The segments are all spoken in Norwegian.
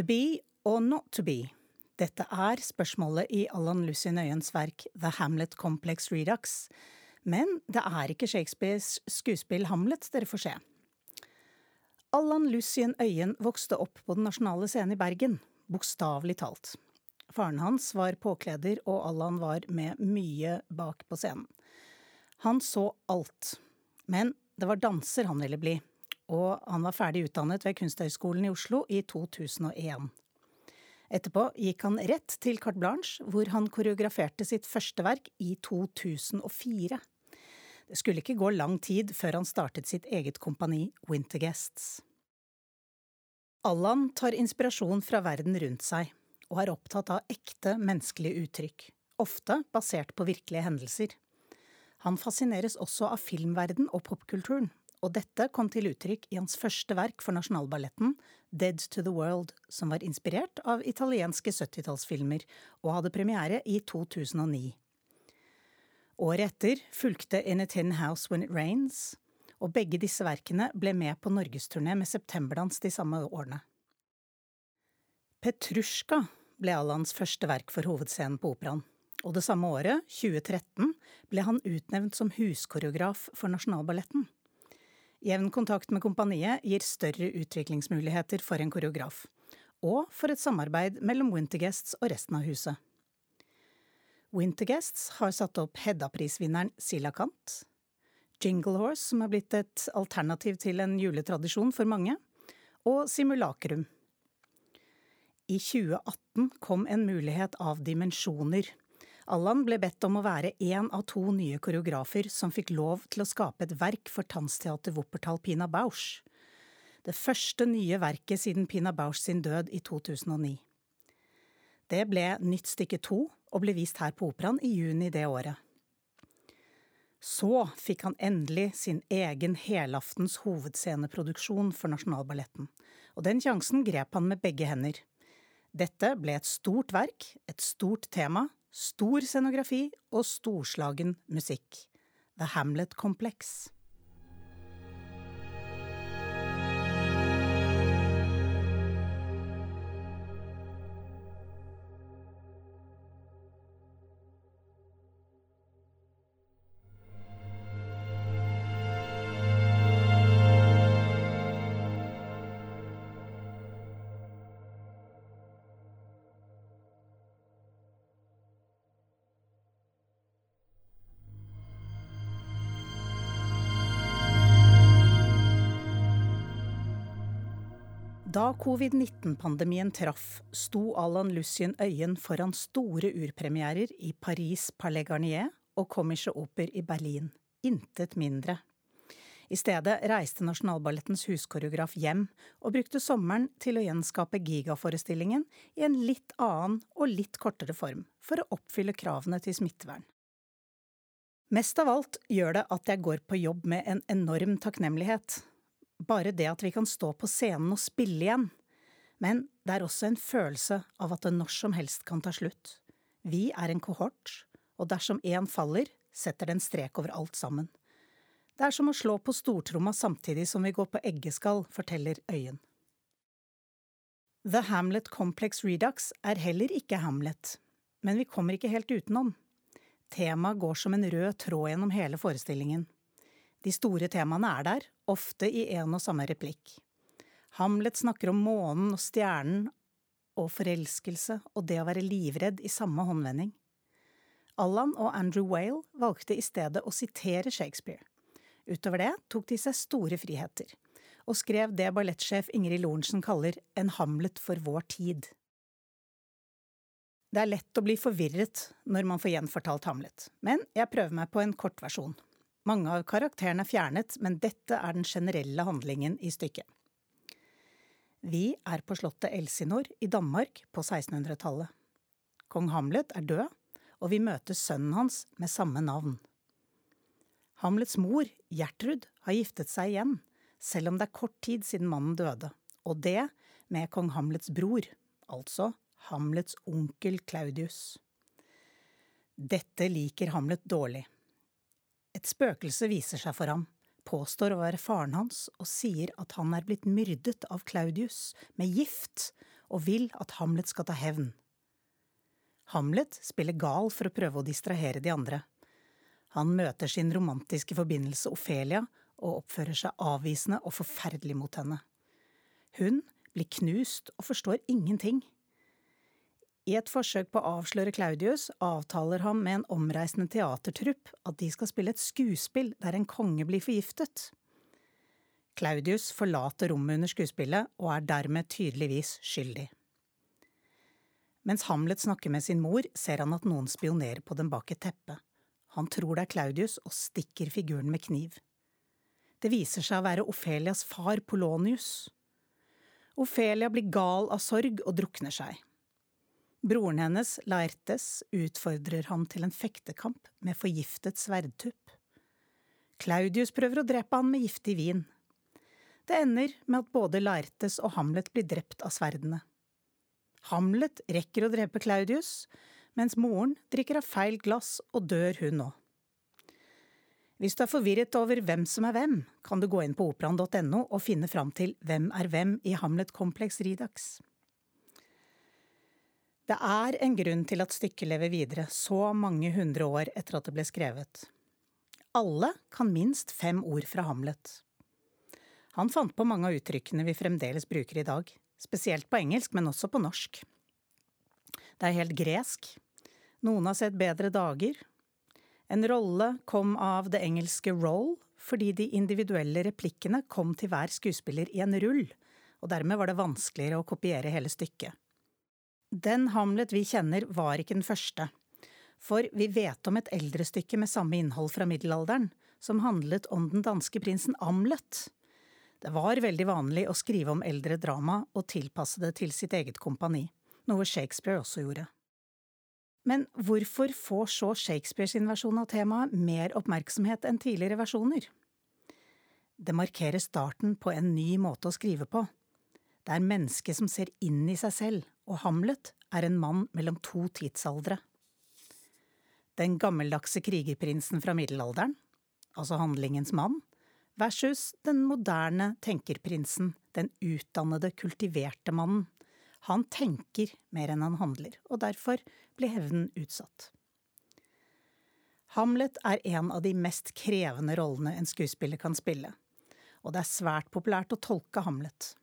To be or not to be? Dette er spørsmålet i Allan Lucy Øyens verk The Hamlet Complex Redux. Men det er ikke Shakespeares skuespill Hamlet dere får se. Allan Lucien Øyen vokste opp på Den nasjonale scenen i Bergen, bokstavelig talt. Faren hans var påkleder, og Allan var med mye bak på scenen. Han så alt. Men det var danser han ville bli, og han var ferdig utdannet ved Kunsthøgskolen i Oslo i 2001. Etterpå gikk han rett til Carte Blanche, hvor han koreograferte sitt første verk i 2004. Det skulle ikke gå lang tid før han startet sitt eget kompani Winterguests. Allan tar inspirasjon fra verden rundt seg, og er opptatt av ekte menneskelige uttrykk, ofte basert på virkelige hendelser. Han fascineres også av filmverden og popkulturen, og dette kom til uttrykk i hans første verk for Nasjonalballetten, Dead to the World, som var inspirert av italienske 70-tallsfilmer og hadde premiere i 2009. Året etter fulgte In a Tin House When It Rains, og begge disse verkene ble med på norgesturné med Septemberdans de samme årene. Petrusjka ble Allans første verk for hovedscenen på operaen, og det samme året, 2013, ble han utnevnt som huskoreograf for Nasjonalballetten. Jevn kontakt med kompaniet gir større utviklingsmuligheter for en koreograf, og for et samarbeid mellom Winterguests og resten av huset. Winterguests har satt opp Hedda-prisvinneren Silakant, Jingle Horse, som er blitt et alternativ til en juletradisjon for mange, og Simulakrum. I 2018 kom en mulighet av dimensjoner Allan ble bedt om å være én av to nye koreografer som fikk lov til å skape et verk for tannsteater Wuppertal Pina Bausch. Det første nye verket siden Pina Bausch sin død i 2009. Det ble nytt stykke to og ble vist her på Operaen i juni det året. Så fikk han endelig sin egen helaftens hovedsceneproduksjon for Nasjonalballetten, og den sjansen grep han med begge hender. Dette ble et stort verk, et stort tema, Stor scenografi og storslagen musikk. The Hamlet Complex. Da covid-19-pandemien traff, sto Alan Lucien Øyen foran store urpremierer i Paris Palais Garnier og Komische Oper i Berlin. Intet mindre. I stedet reiste Nasjonalballettens huskoreograf hjem og brukte sommeren til å gjenskape gigaforestillingen i en litt annen og litt kortere form, for å oppfylle kravene til smittevern. Mest av alt gjør det at jeg går på jobb med en enorm takknemlighet, bare det at vi kan stå på scenen og spille igjen. Men det er også en følelse av at det når som helst kan ta slutt. Vi er en kohort, og dersom én faller, setter det en strek over alt sammen. Det er som å slå på stortromma samtidig som vi går på eggeskall, forteller Øyen. The Hamlet Complex Redux er heller ikke Hamlet, men vi kommer ikke helt utenom. Temaet går som en rød tråd gjennom hele forestillingen. De store temaene er der, ofte i en og samme replikk. Hamlet snakker om månen og stjernen og forelskelse og det å være livredd i samme håndvending. Allan og Andrew Whale valgte i stedet å sitere Shakespeare. Utover det tok de seg store friheter, og skrev det ballettsjef Ingrid Lorentzen kaller en Hamlet for vår tid. Det er lett å bli forvirret når man får gjenfortalt Hamlet, men jeg prøver meg på en kortversjon. Mange av karakterene er fjernet, men dette er den generelle handlingen i stykket. Vi er på slottet Elsinor i Danmark på 1600-tallet. Kong Hamlet er død, og vi møter sønnen hans med samme navn. Hamlets mor, Gjertrud, har giftet seg igjen, selv om det er kort tid siden mannen døde, og det med kong Hamlets bror, altså Hamlets onkel Claudius. Dette liker Hamlet dårlig. Et spøkelse viser seg for ham, påstår å være faren hans og sier at han er blitt myrdet av Claudius med gift, og vil at Hamlet skal ta hevn. Hamlet spiller gal for å prøve å distrahere de andre. Han møter sin romantiske forbindelse Ofelia og oppfører seg avvisende og forferdelig mot henne. Hun blir knust og forstår ingenting. I et forsøk på å avsløre Claudius avtaler han med en omreisende teatertrupp at de skal spille et skuespill der en konge blir forgiftet. Claudius forlater rommet under skuespillet og er dermed tydeligvis skyldig. Mens Hamlet snakker med sin mor, ser han at noen spionerer på dem bak et teppe. Han tror det er Claudius og stikker figuren med kniv. Det viser seg å være Ofelias far Polonius. Ofelia blir gal av sorg og drukner seg. Broren hennes, Laertes, utfordrer han til en fektekamp med forgiftet sverdtupp. Claudius prøver å drepe han med giftig vin. Det ender med at både Laertes og Hamlet blir drept av sverdene. Hamlet rekker å drepe Claudius, mens moren drikker av feil glass og dør hun òg. Hvis du er forvirret over hvem som er hvem, kan du gå inn på operaen.no og finne fram til Hvem er hvem i Hamlet Kompleks Ridax. Det er en grunn til at stykket lever videre så mange hundre år etter at det ble skrevet. Alle kan minst fem ord fra Hamlet. Han fant på mange av uttrykkene vi fremdeles bruker i dag, spesielt på engelsk, men også på norsk. Det er helt gresk. Noen har sett bedre dager, en rolle kom av det engelske roll fordi de individuelle replikkene kom til hver skuespiller i en rull, og dermed var det vanskeligere å kopiere hele stykket. Den Hamlet vi kjenner, var ikke den første, for vi vet om et eldre stykke med samme innhold fra middelalderen, som handlet om den danske prinsen Amlet. Det var veldig vanlig å skrive om eldre drama og tilpasse det til sitt eget kompani, noe Shakespeare også gjorde. Men hvorfor får så Shakespeare sin versjon av temaet mer oppmerksomhet enn tidligere versjoner? Det markerer starten på en ny måte å skrive på. Det er mennesket som ser inn i seg selv, og Hamlet er en mann mellom to tidsaldre. Den gammeldagse krigerprinsen fra middelalderen, altså handlingens mann, versus den moderne tenkerprinsen, den utdannede, kultiverte mannen. Han tenker mer enn han handler, og derfor blir hevnen utsatt. Hamlet er en av de mest krevende rollene en skuespiller kan spille, og det er svært populært å tolke Hamlet.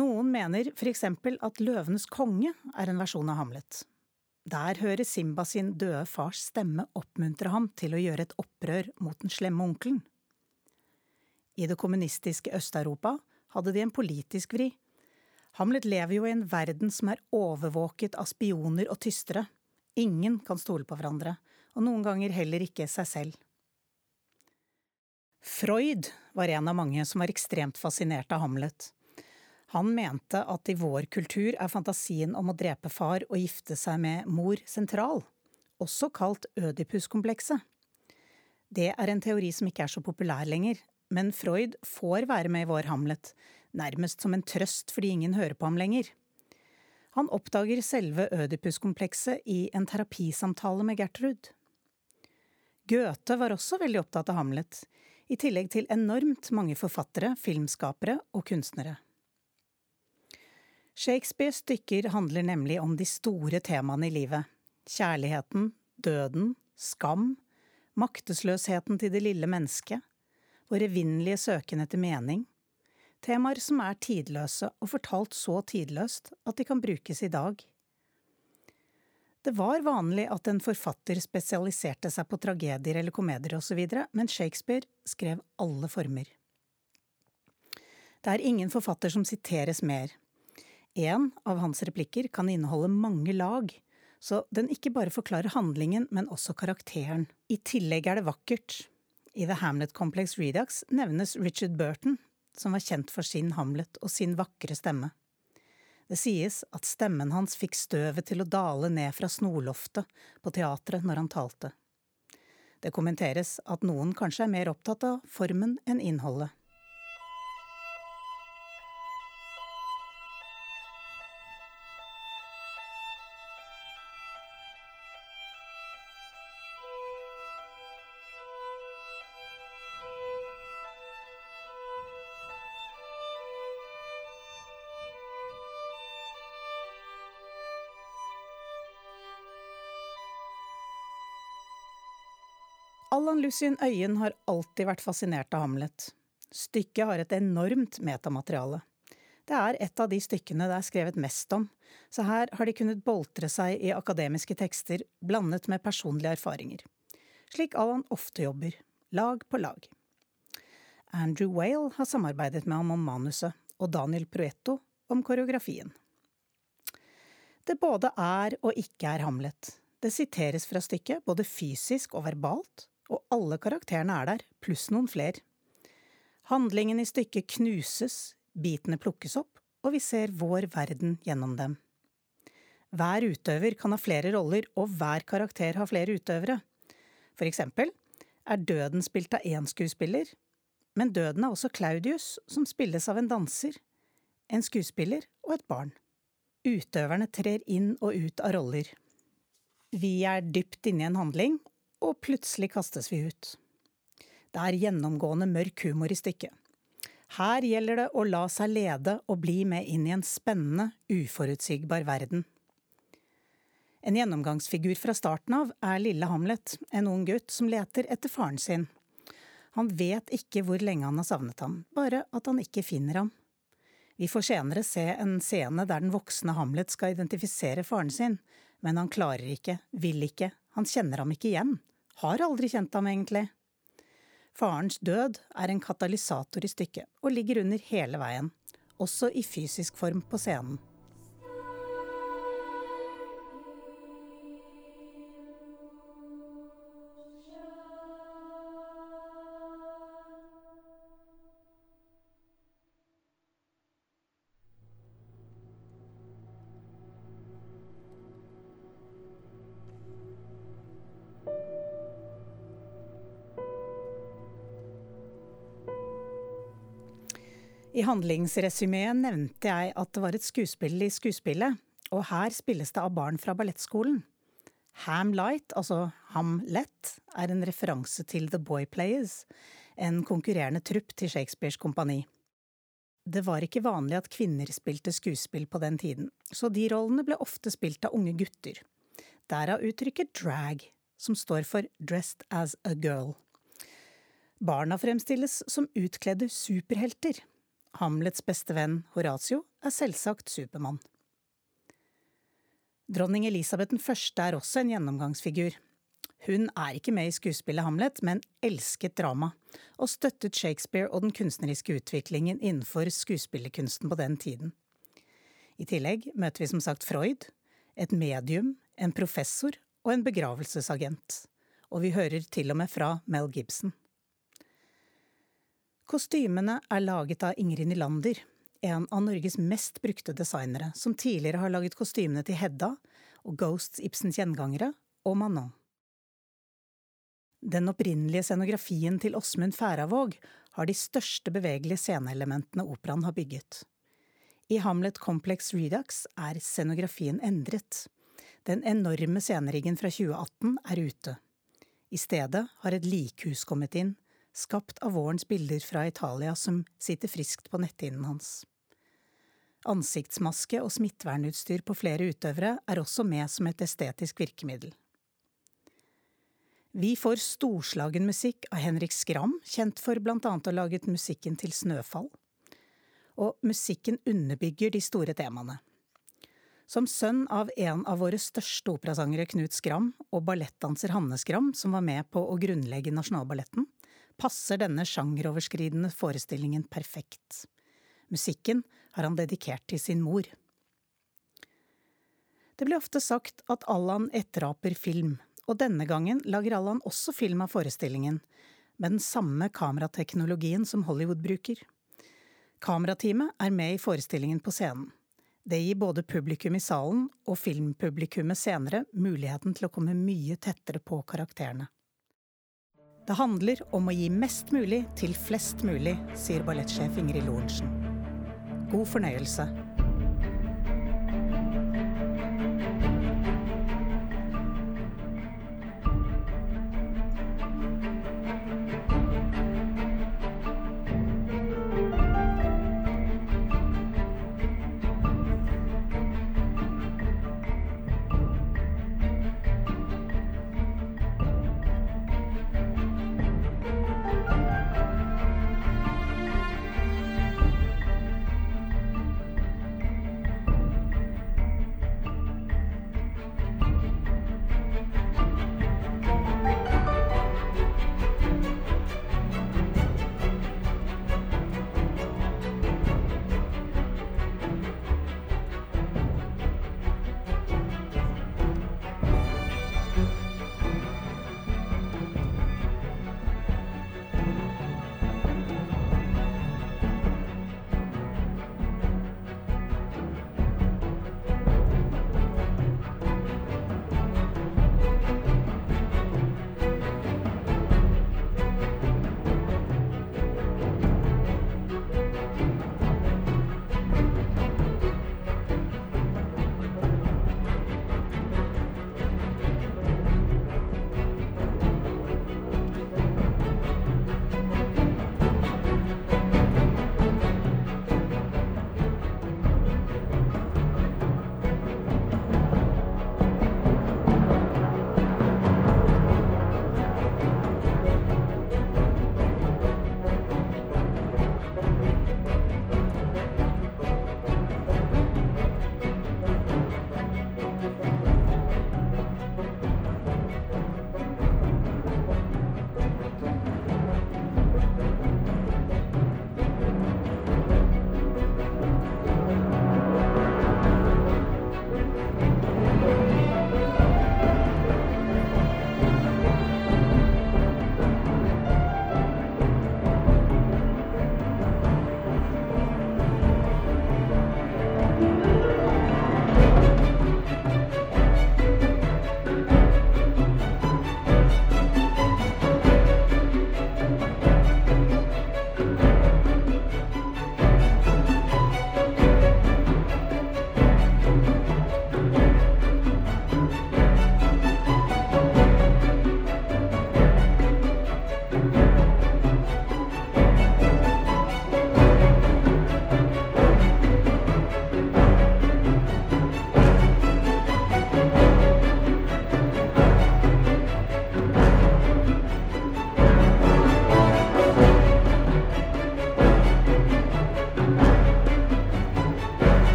Noen mener eksempel at Løvenes konge er en versjon av Hamlet. Der hører Simba sin døde fars stemme oppmuntre ham til å gjøre et opprør mot den slemme onkelen. I det kommunistiske Øst-Europa hadde de en politisk vri Hamlet lever jo i en verden som er overvåket av spioner og tystere. Ingen kan stole på hverandre, og noen ganger heller ikke seg selv. Freud var en av mange som var ekstremt fascinert av Hamlet. Han mente at i vår kultur er fantasien om å drepe far og gifte seg med mor sentral, også kalt ødipuskomplekset. Det er en teori som ikke er så populær lenger, men Freud får være med i vår Hamlet, nærmest som en trøst fordi ingen hører på ham lenger. Han oppdager selve Ødipus-komplekset i en terapisamtale med Gertrud. Goethe var også veldig opptatt av Hamlet, i tillegg til enormt mange forfattere, filmskapere og kunstnere. Shakespeares stykker handler nemlig om de store temaene i livet. Kjærligheten, døden, skam, maktesløsheten til det lille mennesket, vår evinnelige søken etter mening, Temaer som er tidløse, og fortalt så tidløst at de kan brukes i dag. Det var vanlig at en forfatter spesialiserte seg på tragedier eller komedier osv., men Shakespeare skrev alle former. Det er ingen forfatter som siteres mer. En av hans replikker kan inneholde mange lag, så den ikke bare forklarer handlingen, men også karakteren. I tillegg er det vakkert. I The Hamlet Complex Redux nevnes Richard Burton, som var kjent for sin Hamlet og sin vakre stemme. Det sies at stemmen hans fikk støvet til å dale ned fra snorloftet på teatret når han talte. Det kommenteres at noen kanskje er mer opptatt av formen enn innholdet. Allan Lucien Øyen har alltid vært fascinert av Hamlet. Stykket har et enormt metamateriale. Det er et av de stykkene det er skrevet mest om, så her har de kunnet boltre seg i akademiske tekster blandet med personlige erfaringer. Slik Allan ofte jobber, lag på lag. Andrew Whale har samarbeidet med ham om manuset, og Daniel Proetto om koreografien. Det både er og ikke er Hamlet. Det siteres fra stykket, både fysisk og verbalt, alle karakterene er der, pluss noen flere. Handlingen i stykket knuses, bitene plukkes opp, og vi ser vår verden gjennom dem. Hver utøver kan ha flere roller, og hver karakter har flere utøvere. For eksempel er døden spilt av én skuespiller, men døden er også Claudius, som spilles av en danser, en skuespiller og et barn. Utøverne trer inn og ut av roller. Vi er dypt inne i en handling, og plutselig kastes vi ut. Det er gjennomgående mørk humor i stykket. Her gjelder det å la seg lede og bli med inn i en spennende, uforutsigbar verden. En gjennomgangsfigur fra starten av er lille Hamlet, en ung gutt som leter etter faren sin. Han vet ikke hvor lenge han har savnet ham, bare at han ikke finner ham. Vi får senere se en scene der den voksne Hamlet skal identifisere faren sin, men han klarer ikke, vil ikke, han kjenner ham ikke igjen, har aldri kjent ham egentlig. Farens død er en katalysator i stykket, og ligger under hele veien, også i fysisk form på scenen. I handlingsresymeen nevnte jeg at det var et skuespill i skuespillet, og her spilles det av barn fra ballettskolen. Ham Light, altså Hamlet, er en referanse til The Boy Players, en konkurrerende trupp til Shakespeares kompani. Det var ikke vanlig at kvinner spilte skuespill på den tiden, så de rollene ble ofte spilt av unge gutter. Derav uttrykket drag, som står for dressed as a girl. Barna fremstilles som utkledde superhelter, Hamlets beste venn Horatio er selvsagt Supermann. Dronning Elisabeth 1. er også en gjennomgangsfigur. Hun er ikke med i skuespillet Hamlet, men elsket drama, og støttet Shakespeare og den kunstneriske utviklingen innenfor skuespillerkunsten på den tiden. I tillegg møter vi som sagt Freud, et medium, en professor og en begravelsesagent. Og vi hører til og med fra Mel Gibson. Kostymene er laget av Ingrid Nylander, en av Norges mest brukte designere, som tidligere har laget kostymene til Hedda og Ghosts Ibsens gjengangere og Manon. Den opprinnelige scenografien til Åsmund Færavåg har de største bevegelige sceneelementene operaen har bygget. I Hamlet Complex Redux er scenografien endret. Den enorme sceneriggen fra 2018 er ute. I stedet har et likhus kommet inn, skapt av vårens bilder fra Italia som sitter friskt på netthinnen hans. Ansiktsmaske og smittevernutstyr på flere utøvere er også med som et estetisk virkemiddel. Vi får storslagen musikk av Henrik Skram, kjent for blant annet å ha laget musikken til Snøfall. Og musikken underbygger de store temaene. Som sønn av en av våre største operasangere, Knut Skram, og ballettdanser Hanne Skram, som var med på å grunnlegge Nasjonalballetten, passer denne sjangeroverskridende forestillingen perfekt. Musikken har han dedikert til sin mor. Det blir ofte sagt at Allan etteraper film, og denne gangen lager Allan også film av forestillingen, med den samme kamerateknologien som Hollywood bruker. Kamerateamet er med i forestillingen på scenen. Det gir både publikum i salen og filmpublikummet senere muligheten til å komme mye tettere på karakterene. Det handler om å gi mest mulig til flest mulig, sier ballettsjef Ingrid Lorentzen. God fornøyelse.